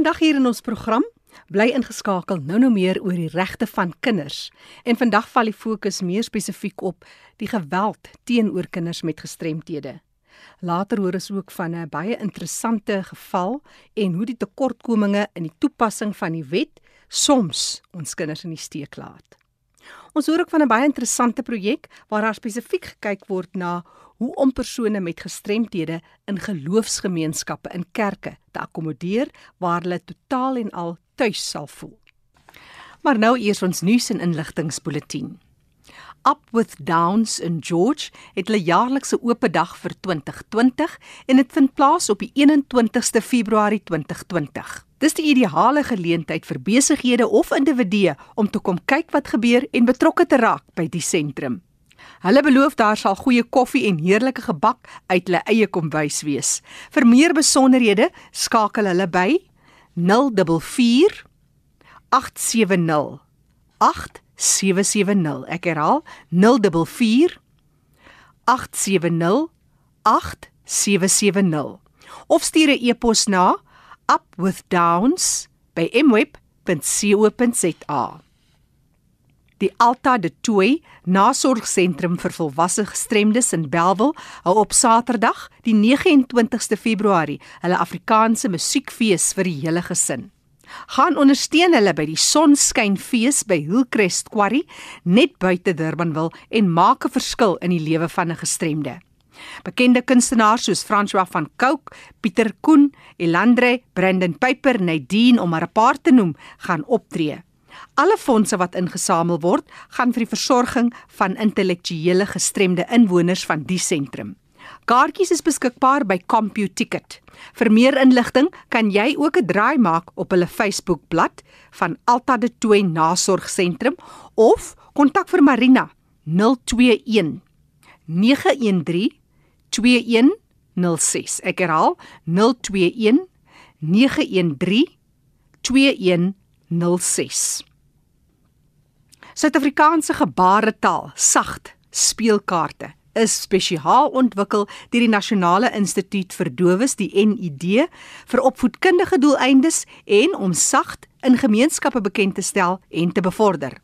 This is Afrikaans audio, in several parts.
Vandag hier in ons program bly ingeskakel nou nou meer oor die regte van kinders. En vandag val die fokus meer spesifiek op die geweld teenoor kinders met gestremthede. Later hoor ons ook van 'n baie interessante geval en hoe die tekortkominge in die toepassing van die wet soms ons kinders in die steek laat. Ons hoor ook van 'n baie interessante projek waar daar spesifiek gekyk word na hoe om persone met gestremthede in geloofsgemeenskappe in kerke te akkommodeer waar hulle totaal en al tuis sal voel. Maar nou eers ons nuus en inligtingspoletin. Up with Downs in George het hulle jaarlikse oop dag vir 2020 en dit vind plaas op die 21ste Februarie 2020. Dis die ideale geleentheid vir besighede of individue om te kom kyk wat gebeur en betrokke te raak by die sentrum. Hulle beloof daar sal goeie koffie en heerlike gebak uit hulle eie kombuis wees. Vir meer besonderhede skakel hulle by 044 870 8770. Ek herhaal 044 870 8770. Of stuur 'n e-pos na upwithdowns@mweb.co.za. Die Alta de Tooi Nasorgsentrum vir volwasse gestremdes in Bellville hou op Saterdag, die 29ste Februarie, hulle Afrikaanse musiekfees vir die hele gesin. Gaan ondersteun hulle by die Sonskynfees by Hillcrest Quarry net buite Durbanville en maak 'n verskil in die lewe van 'n gestremde. Bekende kunstenaars soos François van Cooke, Pieter Koen, Elandre, Brandon Piper, Nadine om maar 'n paar te noem, gaan optree. Alle fondse wat ingesamel word, gaan vir die versorging van intellektuele gestremde inwoners van die sentrum. Kaartjies is beskikbaar by CompuTicket. Vir meer inligting kan jy ook 'n draai maak op hulle Facebookblad van Alta de Tooi Nasorgsentrum of kontak vir Marina 021 913 2106. Ek herhaal 021 913 2106. Suid-Afrikaanse gebaretaal, sagt speelkaarte is spesiaal ontwikkel deur die Nasionale Instituut vir Dowes, die NID, vir opvoedkundige doeleindes en om sagt in gemeenskappe bekend te stel en te bevorder.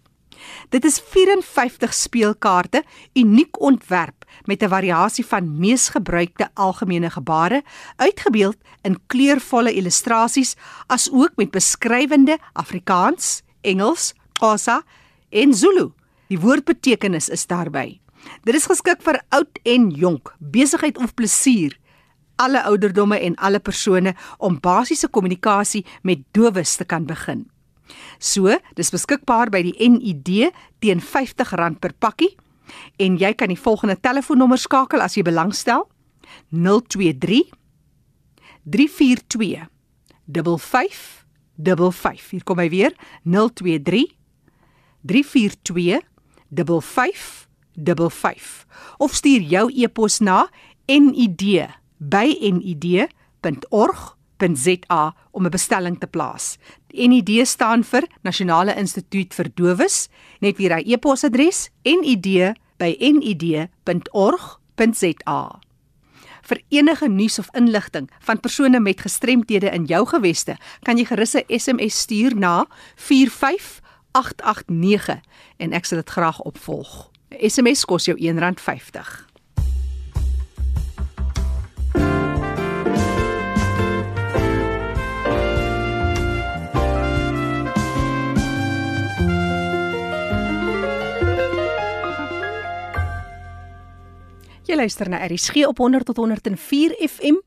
Dit is 54 speelkaarte, uniek ontwerp met 'n variasie van mees gebruikte algemene gebare, uitgebeeld in kleurvolle illustrasies, asook met beskrywende Afrikaans, Engels, Xhosa en Zulu. Die woordbetekenis is daarby. Dit is geskik vir oud en jonk, besigheid of plesier, alle ouderdomme en alle persone om basiese kommunikasie met dowes te kan begin. So, dis beskikbaar by die NID teen R50 per pakkie en jy kan die volgende telefoonnommer skakel as jy belangstel. 023 342 5555. Hier kom hy weer. 023 342 5555. Of stuur jou e-pos na nid@nid.org.za om 'n bestelling te plaas. NID staan vir Nasionale Instituut vir Dowes. Net weer hy e-posadres nid@nid.org.za. Vir enige nuus of inligting van persone met gestremthede in jou geweste, kan jy gerus 'n SMS stuur na 45889 en ek sal dit graag opvolg. SMS kos jou R1.50. Jy luister na RSG op 100 tot 104 FM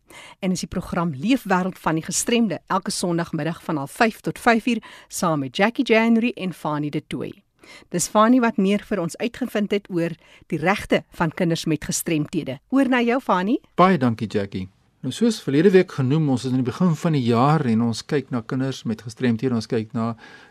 en is die program Leefwêreld van die Gestremde elke Sondagmiddag van 05:30 tot 5:00 saam met Jackie January en Fanie De Tooy. Dis Fanie wat meer vir ons uitgevind het oor die regte van kinders met gestremthede. Oor na jou Fanie. Baie dankie Jackie. Nou soos verlede week genoem, ons is in die begin van die jaar en ons kyk na kinders met gestremthede, ons kyk na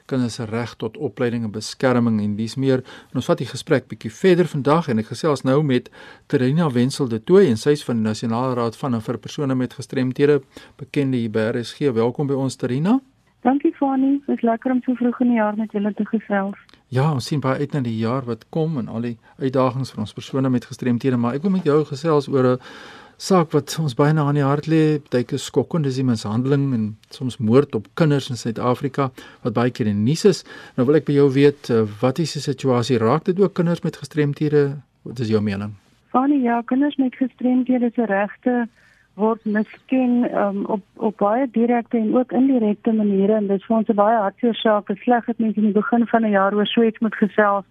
kinders se reg tot opleiding en beskerming en dis meer. En ons vat die gesprek bietjie verder vandag en ek gesels nou met Terina Wenzel de Tooy en sy is van die Nasionale Raad van en vir persone met gestremthede, bekende hier by RSG. Welkom by ons Terina. Dankie Fani, dit is lekker om so vroeg in die jaar met julle te gesels. Ja, ons sien baie uit na die jaar wat kom en al die uitdagings vir ons persone met gestremthede, maar ek wil met jou gesels oor 'n saak wat ons baie na aan die hart lê, baie keer skokkend, dis die mishandeling en soms moord op kinders in Suid-Afrika wat baie keer in nuus is. Nou wil ek by jou weet, uh, wat is die situasie? Raak dit ook kinders met gestremthede? Wat is jou mening? Van ja, kinders met gestremthede se regte word miskien um, op op baie direkte en ook indirekte maniere en dit is vir ons 'n baie hartseer saak. Sleg het mense in die begin van 'n jaar oor so iets moet gesels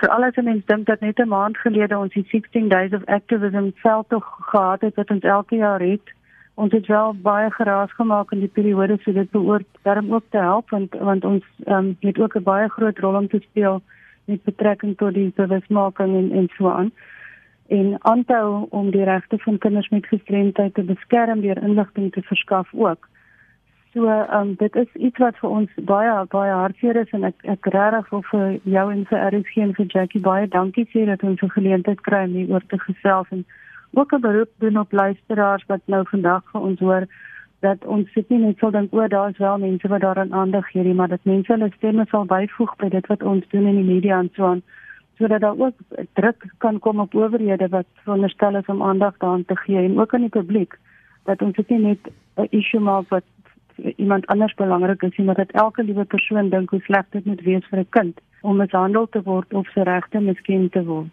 veral as mense dink dat net 'n maand gelede ons die 16 days of activism veldtog gehad het wat ons elke jaar het. Ons het wel baie geraas gemaak in die periode so dit behoort daarom ook te help want want ons um, het ook 'n baie groot rol om te speel met betrekking tot die bewusmaking en en so aan en aanhou om die regte van kinders met gestremdheid te beskerm deur inligting te verskaf ook. So um, dit is iets wat vir ons baie baie hartseer is en ek ek regtig wil vir jou en vir RSG en vir Jackie baie dankie sê dat ons 'n geleentheid kry om hieroor te gesels en ook 'n beroep doen op luisteraars wat nou vandag vir ons hoor dat ons sit nie net so dink o, daar is wel mense wat daaraan aandag gee nie, maar dat mense hulle stemme sal byvoeg by dit wat ons doen in die media en so aan sodat daar ook druk kan kom op owerhede wat veronderstel is om aandag daaraan te gee en ook aan die publiek dat ons dit nie net 'n issue maak wat iemand anders belangrik is, maar dat elke liewe persoon dink hoe sleg dit moet wees vir 'n kind om mishandel te word of sy regte miskien te word.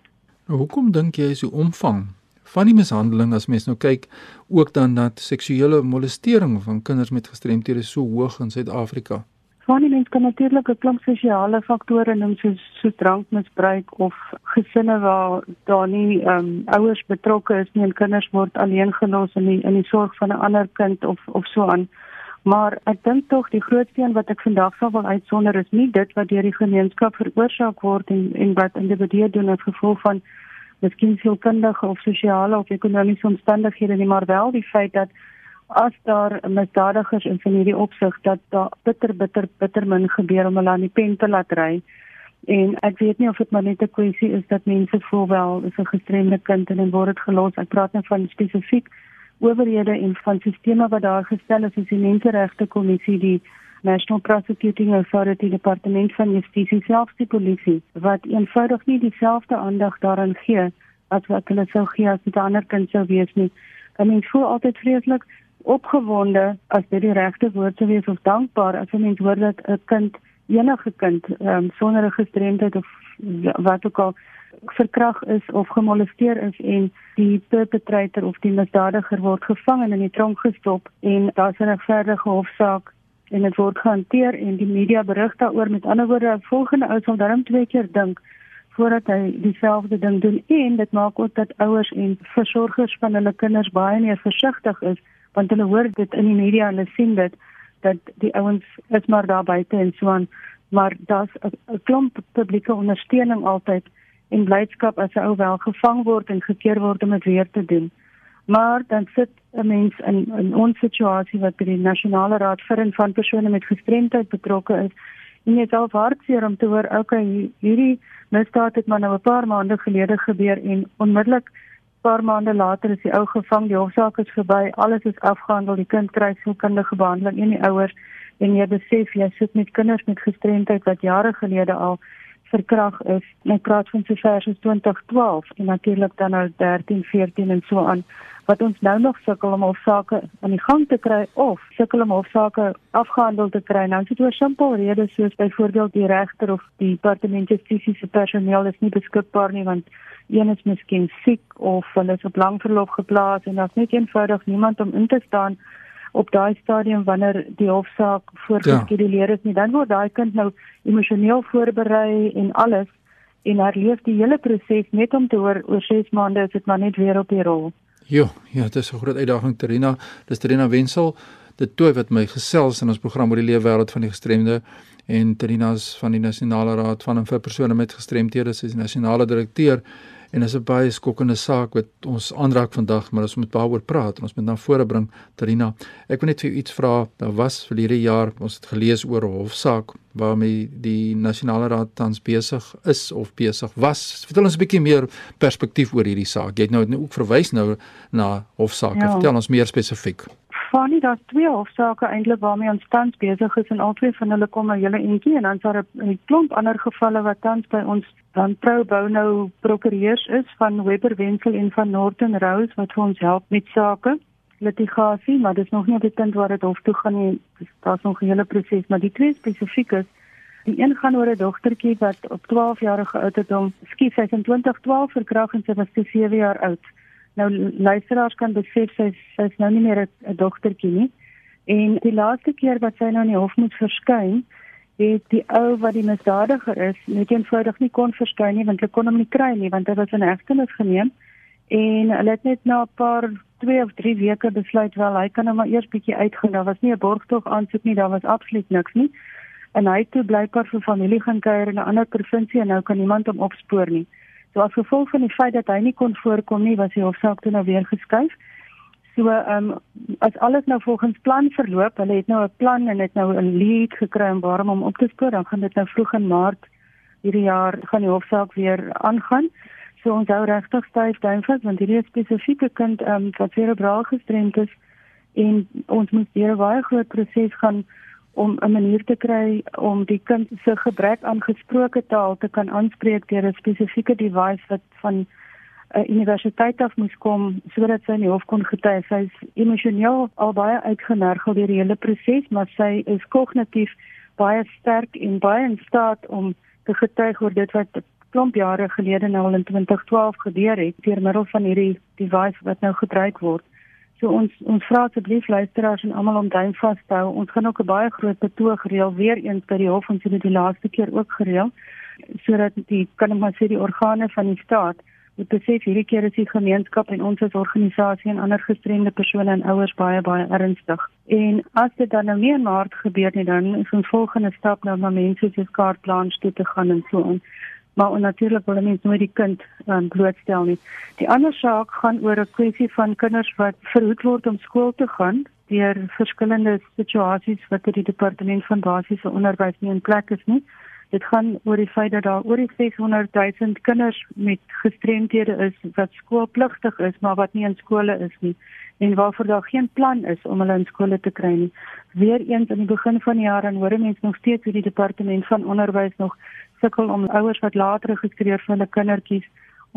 Nou, hoekom dink jy is die omvang van die mishandeling as mens nou kyk ook dan dat seksuele molestering van kinders met gestremthede so hoog in Suid-Afrika? Van die mense kan natuurlik 'n klomp sosiale faktore noem soos so drankmisbruik of gesinne waar daar nie ehm um, ouers betrokke is nie en kinders word alleen gelos in die in die sorg van 'n ander kind of of so aan. Maar ek dink tog die grootste een wat ek vandag sal wil uitsonder is nie dit wat deur die gemeenskap veroorsaak word en en wat individue doen as gevolg van miskien sielkundige of sosiale of ekonomiese omstandighede nie, maar wel die feit dat as daar misdadigers in van hierdie opsig dat daar bitter bitter bitter min gebeur om hulle aan die pen te laat ry. En ek weet nie of dit maar net 'n kwessie is dat mense voel wel is 'n gestremde kind en dan word dit gelos. Ek praat nou van spesifiek owerhede en van sisteme wat daar gestel is, is die Menseregte Kommissie, die National Prosecuting Authority, Departement van Justisie, selfs die polisie, wat eenvoudig nie dieselfde aandag daaraan gee as wat hulle sou gee as dit 'n ander kind sou wees nie. En mens voel altyd vreeslik opgewonde as dit die regte woord sou wees of dankbaar as 'n mens hoor dat 'n kind enige kind um, sonder 'n gestremdheid of wat ook al verkrag is of gemolesteer is en die perpetrator of die misdadiger word gevang en in die tronk gestop en daar's 'n regverdige hofsaak en dit word gehanteer en die media berig daaroor. Met ander woorde volgende ou sal darm twee keer dink voordat hy dieselfde ding doen en dit maak ook dat ouers en versorgers van hulle kinders baie meer versigtig is want hulle hoor dit in die media en hulle sien dit dat die ouens is maar daar buite en so aan. Maar daar's 'n klomp publieke ondersteuning altyd en blydskap as 'n ou wel gevang word en gekeer word om dit weer te doen. Maar dan sit 'n mens in 'n onsituasie wat by die nasionale raad vir en van persone met gestremdheid betrokke is. En is al hartseer om te hoor okay hierdie misdaad het maar nou 'n paar maande gelede gebeur en onmiddellik paar maande later is die ou gevang, die hofsaak is verby, alles is afgehandel, die kind kry sielkundige behandeling en die ouers en jy besef jy sit met kinders met gestremdheid wat jare gelede al verkrag is. Ek praat van sover as 2012 en natuurlik dan nou 13, 14 en so aan wat ons nou nog sukkel om hofsaake aan die gang te kry of sukkel om hofsaake afgehandel te kry. Nou is dit oor simpel redes soos byvoorbeeld die regter of die departement justisie se personeel is nie beskikbaar nie want een is miskien siek of hulle is op lang verlof geplaas en daar's net eenvoudig niemand om in te staan op daai stadium wanneer die hofsaak voorgeskeduleer is nie dan word daai kind nou emosioneel voorberei en alles en herleef die hele proses net om te hoor oor 6 maande is dit maar net weer op die rol. Jo, ja, dit is 'n groot uitdaging Terina. Dis Terina Wensel, dit toe wat my gesels in ons program oor die lewe wêreld van die gestremde en Terina's van die Nasionale Raad van en vir persone met gestremthede, sy is nasionale direkteur en is 'n baie skokkende saak wat ons aanraak vandag, maar ons moet daaroor praat en ons moet na vore bring. Tarina, ek wil net vir iets vra. Daar was verlede jaar, ons het gelees oor 'n hofsaak waarmee die nasionale raad tans besig is of besig was. Vertel ons 'n bietjie meer perspektief oor hierdie saak. Jy het nou ook verwys nou na hofsaake. Ja. Vertel ons meer spesifiek. Fanny, daar's twee hofsaake eintlik waarmee ons tans besig is en albei van hulle kom 'n hele entjie en dan is daar 'n klomp ander gevalle wat tans by ons dan Pro Bono prokureurs is van Webber Wenzel en van Norton Rose wat vir ons help met sake litigasie, maar dis nog nie op die punt waar dit hof toe gaan nie. Daar's nog 'n hele proses, maar die twee spesifiek is die een gaan oor 'n dogtertjie wat op 12 jarige ouderdom, skiet sy in 2012 verkragt en sy was 7 jaar oud. Nou luisteraars kan besef sy sy's nou nie meer 'n dogtertjie nie. En die laaste keer wat sy nou in die hof moet verskyn, het die ou wat die misdadiger is, net eenvoudig nie kon verskyn nie want hulle kon hom nie kry nie want hy was in hegtenis geneem. En hulle het net na 'n paar 2 of 3 weke besluit wel hy kan nou maar eers bietjie uitgaan. Daar was nie 'n borgtog aansoek nie, daar was absoluut niks nie. En hy het toe blykbaar vir familie gaan kuier in 'n ander provinsie en nou kan niemand hom opspoor nie. So as gevolg van die feit dat hy nie kon voorkom nie, was die hofsaak toe nou weer geskuif. So ehm um, as alles nou volgens plan verloop, hulle het nou 'n plan en het nou 'n lead gekry om waarom om op te spoor, dan gaan dit nou vroeg in Maart hierdie jaar gaan die hofsaak weer aangaan. So ons hou regtig styf duimvas want hierdie spesifieke kind ehm um, wat cerebraal gestremd is en ons moet deur 'n baie groot proses gaan om 'n manier te kry om die kind se gebrek aan gesproke taal te kan aanspreek deur 'n spesifieke device wat van 'n uh, universiteit af moes kom sodat sy in die hof kon getuig. Sy is emosioneel al baie uitgemergel deur die hele proses, maar sy is kognitief baie sterk en baie in staat om te getuig oor dit wat klomp jare gelede nou al in 2012 gebeur het deur middel van hierdie device wat nou gebruik word. So ons ons vra asseblief luisteraars en almal om duim vas te hou. Ons gaan ook 'n baie groot betoog gereël weer eens by die hof ons het dit die laaste keer ook gereël sodat die kan ek maar sê die organe van die staat moet besef hierdie keer is die gemeenskap en ons as organisasie en ander gestremde persone en ouers baie baie ernstig. En as dit dan nou in Maart gebeur nie dan is ons volgende stap nou om mense se kaartplans toe te gaan en so on maar natuurlik wil mens nooit die kind um, blootstel nie. Die ander saak gaan oor 'n kwessie van kinders wat verhoed word om skool te gaan deur verskillende situasies wat by die departement van basiese onderwys nie in plek is nie. Dit gaan oor die feit dat daar oor die 600 000 kinders met gestremthede is wat skoolpligtig is maar wat nie in skole is nie en waarvoor daar geen plan is om hulle in skole te kry nie. Weereens aan die begin van die jaar en hoor mense nog steeds hoe die departement van onderwys nog sukkel om ouers wat later geregistreer vir hulle kindertjies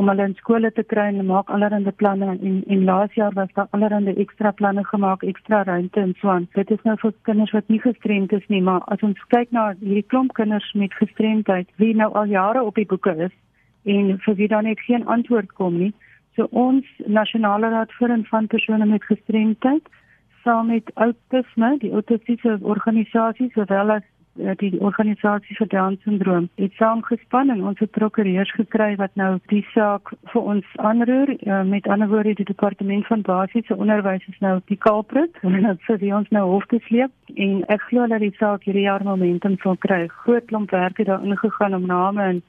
om hulle in skole te kry en maak allerlei planne en en laas jaar was daar allerlei ekstra planne gemaak, ekstra ruimte en so aan. Dit is nou vir kinders wat nie gestremd is nie, maar as ons kyk na hierdie klomp kinders met gestremdheid wie nou al jare op die boeke is en vir wie dan net geen antwoord kom nie. So ons nasionale raad vir en van persone met gestremdheid saam met autisme, die autistiese organisasie sowel as die organisasie vir Down syndroom het saamgespan en ons het prokureurs gekry wat nou die saak vir ons aanroer. Uh, met ander woorde die departement van basiese onderwys is nou die culprit en dit sê die ons nou hof te sleep. En ek glo dat die saak hierdie jaar momentum sal kry. Groot klomp werk het daar ingegaan om name en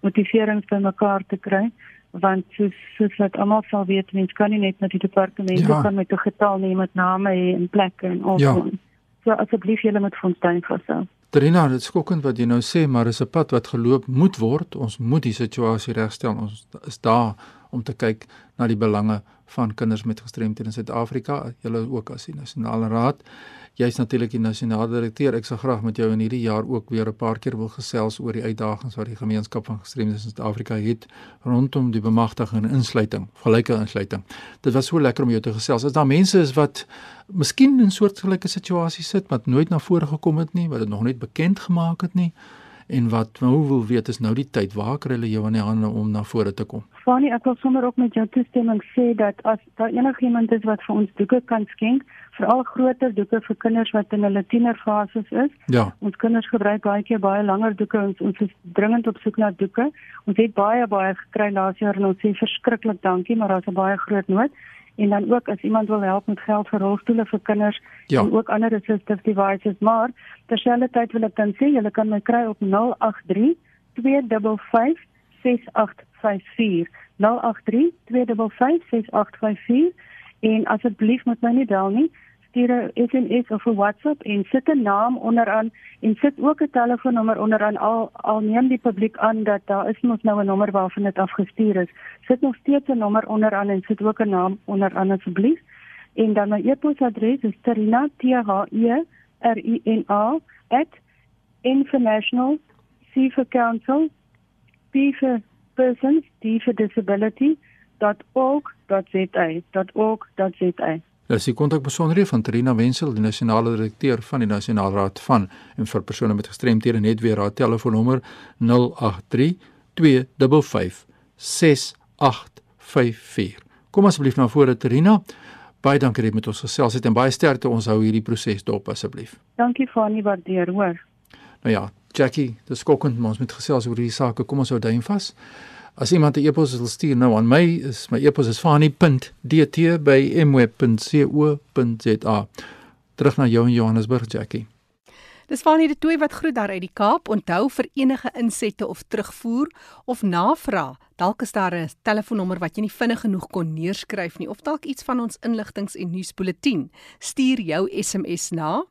motiverings bymekaar te kry want soos soos wat almal sal weet mens kan nie net na die departement ja. gaan met 'n getal neem met name en plekke en al ja. so asseblief julle moet vir ons dink vir so Trina, dit skokkend wat jy nou sê, maar is 'n pad wat geloop moet word. Ons moet die situasie regstel. Ons is daar om te kyk na die belange van kinders met gestremthede in Suid-Afrika. Julle ook as die nasionale raad jy's natuurlik die nasionale direkteur. Ek sou graag met jou in hierdie jaar ook weer 'n paar keer wil gesels oor die uitdagings wat die gemeenskap van gestremdes in Suid-Afrika het rondom die bemagtiging en insluiting, gelyke insluiting. Dit was so lekker om jou te gesels. As daar mense is wat miskien in soortgelyke situasies sit wat nooit na vore gekom het nie, wat dit nog net bekend gemaak het nie en wat nou wil weet is nou die tyd waar kry hulle jou aan die hande om na vore te kom. Fanie, ek wil sommer ook met jou toestemming sê dat as daar enigiemand is wat vir ons doeke kan skenk, veral groter doeke vir kinders wat in hulle tienerfase is. Ja. Ons kinders gebruik baie keer baie langer doeke. Ons ons is dringend op soek na doeke. Ons het baie baie gekry laas jaar en ons sê verskriklik dankie, maar daar's 'n baie groot nood. En dan ook as iemand wil help met geld vir rolstoele vir kinders ja. en ook ander assistive devices, maar terselfdertyd wil ek dan sê julle kan my kry op 083 255 6854 083 255 6854 en asseblief moet my nie bel nie stuur 'n SMS of 'n WhatsApp en sit 'n naam onderaan en sit ook 'n telefoonnommer onderaan. Al al neem die publiek aan dat daar is mos nou 'n nommer waarvan dit afgestuur is. Sit nog steeds 'n nommer onderaan en sit ook 'n naam onderaan asseblief. En dan my e-posadres is terina t h e r i n a @international c for council b for persons d for disability.org.za.org.za Dis die kontakbesonderhede van Trina Wenzel, die nasionale direkteur van die Nasionale Raad van en vir persone met gestremthede net weer haar telefoonnommer 083 255 6854. Kom asseblief na vore Trina. Baie dankie dat jy met ons gesels het en baie sterkte ons hou hierdie proses dop asseblief. Dankie Fanie, waardeer, hoor. Nou ja, Jackie, dis skokkend maar ons moet gesels oor hierdie saak. Kom ons hou duim vas. As iemand 'n e-pos wil stuur nou aan my, is my e-pos is fani.dt@mweb.co.za. Terug na jou in Johannesburg, Jackie. Dis Fani de Tooi wat groet daar uit die Kaap. Onthou vir enige insette of terugvoer of navraag, dalk is daar 'n telefoonnommer wat jy nie vinnig genoeg kon neerskryf nie of dalk iets van ons inligtings en nuusbulletin. Stuur jou SMS na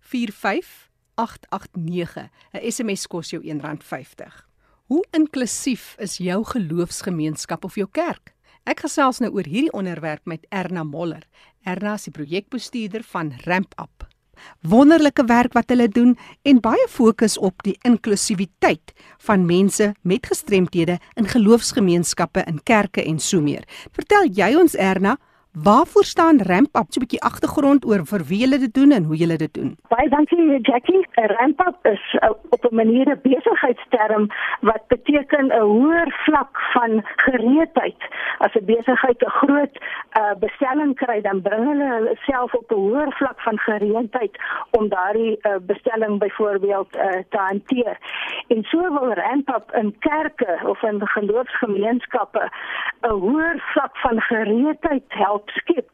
45889. 'n SMS kos jou R1.50. Hoe inklusief is jou geloofsgemeenskap of jou kerk? Ek gesels nou oor hierdie onderwerp met Erna Moller. Erna is die projekbestuurder van Ramp Up. Wonderlike werk wat hulle doen en baie fokus op die inklusiwiteit van mense met gestremthede in geloofsgemeenskappe in kerke en so meer. Vertel jy ons Erna, Waarvoor staan Ramp Up? So 'n bietjie agtergrond oor vir wie julle dit doen en hoe julle dit doen. Baie dankie Jackie. Ramp Up is uh, op 'n manier 'n besigheidsterm wat beteken 'n hoër vlak van gereedheid. As 'n besigheid 'n groot uh, bestelling kry, dan bring hulle self op 'n hoër vlak van gereedheid om daardie uh, bestelling byvoorbeeld uh, te hanteer. En so wil Ramp Up in kerke of in geloofsgemeenskappe 'n hoër vlak van gereedheid help skep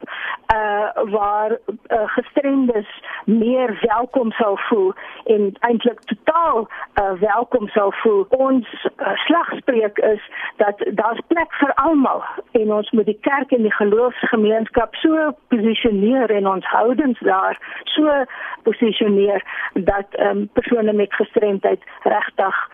uh waar uh, gestremdes meer welkom sou voel en eintlik totaal uh, welkom sou voel. Ons uh, slagspreuk is dat daar's plek vir almal en ons moet die kerk en die geloofsgemeenskap so posisioneer en ons houdings daar so posisioneer dat um, persone met gestremdheid regtig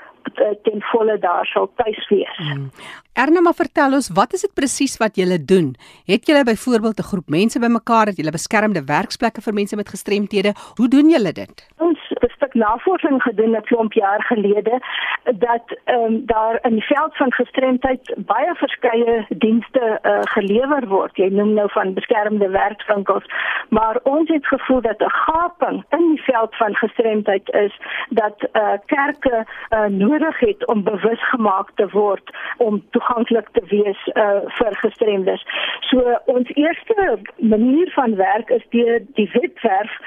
ten volle daar sal tuis wees. Hmm. Erna, maar vertel ons, wat is dit presies wat julle doen? Het julle byvoorbeeld 'n groep mense bymekaar dat julle beskermde werksplekke vir mense met gestremthede? Hoe doen julle dit? Ons het 'n stuk navorsing gedoen 'n klomp jaar gelede dat ehm um, daar in die veld van gestremdheid baie verskeie dienste uh, gelewer word. Jy noem nou van beskermde werkswinkels, maar ons het gevoel dat 'n gaping in die veld van gestremdheid is dat uh, kerke uh, nodig het om bewus gemaak te word om toeganklik te wees uh, vir gestremdes. So ons eerste manier van werk is deur die webwerf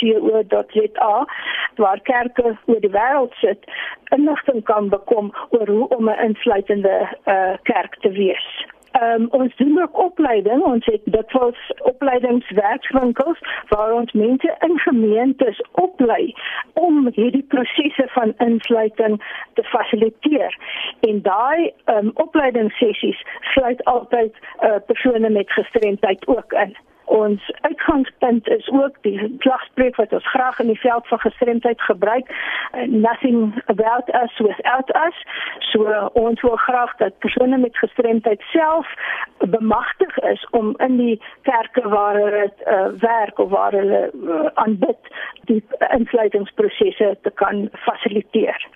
www.rampup.co.za waar kerke oor die wêreld sit inligting kan bekom oor hoe om 'n insluitende uh, kerk te wees. Um, ons doen ook opleiding. Ons het dit was opleidingswerkswinkels waar ons mense in gemeentes oplei om hierdie prosesse van insluiting te fasiliteer. En daai um, opleidingssessies sluit altyd uh, persone met gestremdheid ook in. Ons uitgangspunt is ook die klagspreek wat ons graag in die veld van gestremdheid gebruik. Uh, nothing about us without us. So ons wil graag dat persone met gestremdheid self bemagtig is om in die kerke waar hulle uh, werk of waar hulle uh, aanbid die insluitingsprosesse te kan fasiliteer.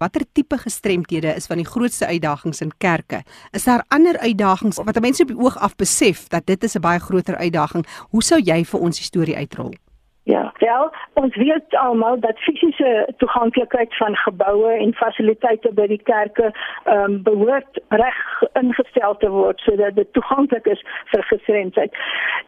Watter tipe gestremthede is van die grootste uitdagings in kerke? Is daar ander uitdagings wat mense op die oog af besef dat dit is 'n baie groter uitdaging? Hoe sou jy vir ons die storie uitrol? Wel, ons weet almal dat fisiese toeganklikheid van geboue en fasiliteite by die kerke ehm um, behoort reg ingestel te word sodat dit toeganklik is vir gestremdheid.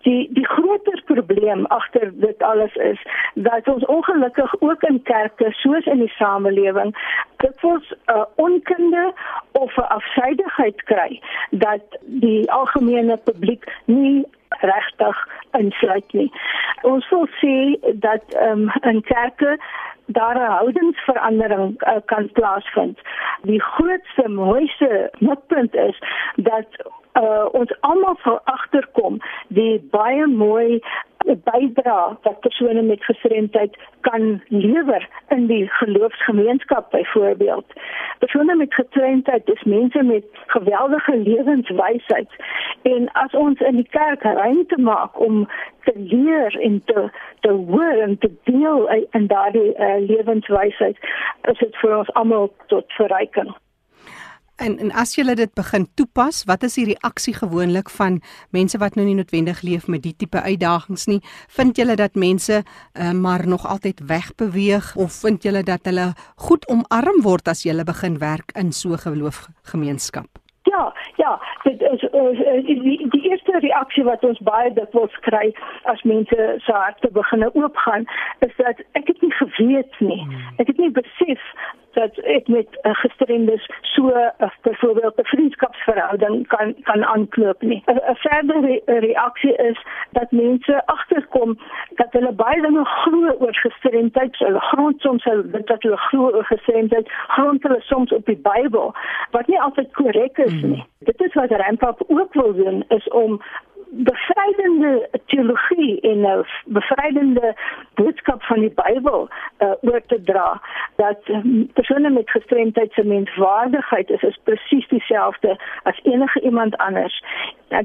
Die die groter probleem agter dit alles is dat ons ongelukkig ook in kerke soos in die samelewing dit was 'n uh, onkunde of 'n afsydigheid kry dat die algemene publiek nie regtig insluit nie. Ons wil sê dat ehm um, in kerke daar 'n houdingsverandering uh, kan plaasvind. Die grootste mooiste mikpunt is dat uh, ons almal sal agterkom die baie mooi bydra wat persone met gestremdheid kan lewer in die geloofsgemeenskap byvoorbeeld. Persone met gestremdheid is mense met geweldige lewenswysheid en as ons in die kerk ruimte maak om te leer en te te hoor en te deel in daardie uh, lewenswysheid is dit vir ons almal tot verryking. En en as jy dit begin toepas, wat is die reaksie gewoonlik van mense wat nou nie noodwendig leef met die tipe uitdagings nie? Vind julle dat mense uh, maar nog altyd wegbeweeg of vind julle dat hulle goed omarm word as jy begin werk in so 'n geloofgemeenskap? Ja, ja, dit is, is die, die eerste reaksie wat ons baie dikwels kry as mense se harte begin oopgaan, is dat ek het nie geweet nie. Hmm. Ek het nie besef dat ek met uh, gestremdes so uh, byvoorbeeld 'n vriendskapsverhouding kan kan aanknoop nie. 'n Verdere re reaksie is dat mense agterkom dat hulle baie dinge glo oor gestremdheid, hulle grond soms hulle dat hulle glo oor gestremdheid, grond hulle soms op die Bybel wat nie altyd korrek is nie. Mm. Dit is wat Rampap ook wil doen is om bevrydende teologie en 'n bevrydende boodskap van die Bybel uh, oor te dra dat um, persone met gestremdheid se menswaardigheid is is presies dieselfde as enige iemand anders.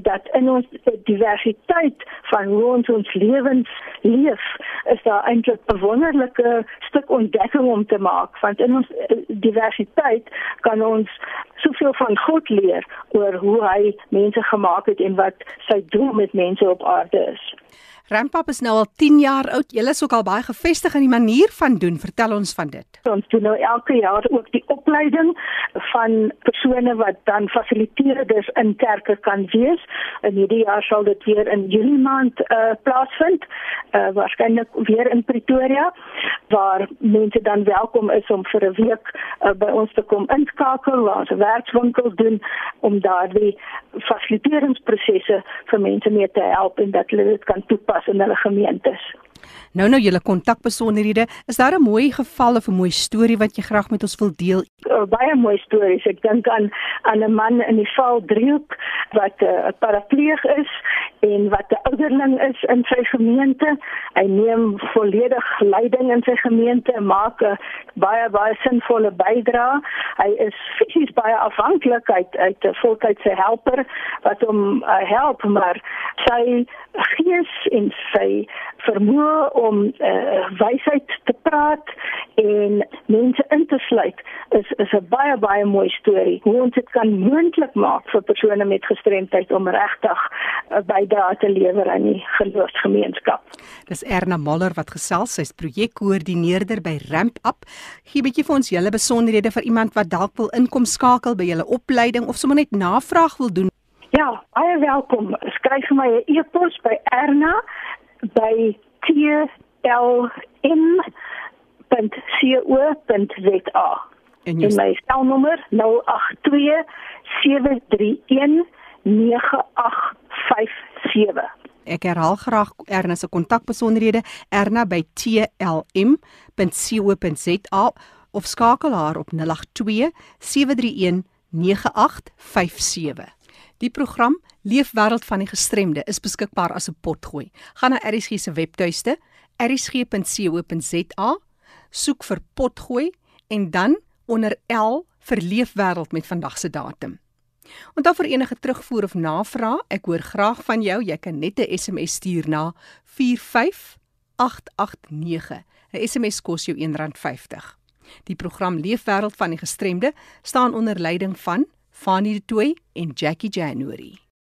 Dat in ons diversiteit van hoe ons ons lewens leef is daar eintlik 'n wonderlike stuk ontdekking om te maak want in ons eh, diversiteit kan ons soveel van God leer oor hoe hy mense gemaak het en wat sy doel met mense op aarde is. Rampap is nou al 10 jaar oud. Julle is ook al baie gefestig in die manier van doen. Vertel ons van dit. Ons doen nou elke jaar ook die opleiding van persone wat dan fasiliteerders in kerke kan wees. In hierdie jaar sal dit weer in Julie maand uh, plaasvind. Uh, Waarskynlik weer in Pretoria waar mense dan welkom is om vir 'n week uh, by ons te kom inskakel, waar ons 'n werkswinkel doen om daardie fasiliteringsprosesse vir mense mee te help en dat hulle dit kan toepas in hulle gemeentes. Nou nou julle kontakbesonderhede, is daar 'n mooi geval of 'n mooi storie wat jy graag met ons wil deel? Uh, baie mooi stories. Ek dink aan aan 'n man in die Val Driehoek wat eh, 'n uh, parapleeg is en wat 'n ouderling is in sy gemeente. Hy neem volledig leiding in sy gemeente en maak 'n baie baie sinvolle bydrae. Hy is fisies baie afhanklik uit uit 'n voltydse helper wat hom uh, help, maar sy gees en sy vermoë om uh, wysheid te praat en mense in te sluit is is 'n baie baie mooi storie hoe ons dit kan moontlik maak vir persone met gestremdheid om regtig 'n bydrae te lewer aan die geloofsgemeenskap. Dis Erna Moller wat gesels, sy's projekkoördineerder by Ramp Up. Gee 'n bietjie vir ons julle besonderhede vir iemand wat dalk wil inkom skakel by julle opleiding of sommer net navraag wil doen. Ja, baie welkom. Skryf vir my 'n e-pos by Erna by tlm.co.za. En jy my selnommer 082 731 9857. Ek herhaal graag Erna se kontakbesonderhede Erna by tlm.co.za of skakel haar op 082 731 9857. Die program Leefwêreld van die Gestremde is beskikbaar as 'n potgooi. Gaan na ERSG se webtuiste ersg.co.za, soek vir potgooi en dan onder L vir Leefwêreld met vandag se datum. Onthou vir enige terugvoer of navraag, ek hoor graag van jou. Jy kan net 'n SMS stuur na 45889. 'n SMS kos jou R1.50. Die program Leefwêreld van die Gestremde staan onder leiding van Fanny de Tooy en Jackie January.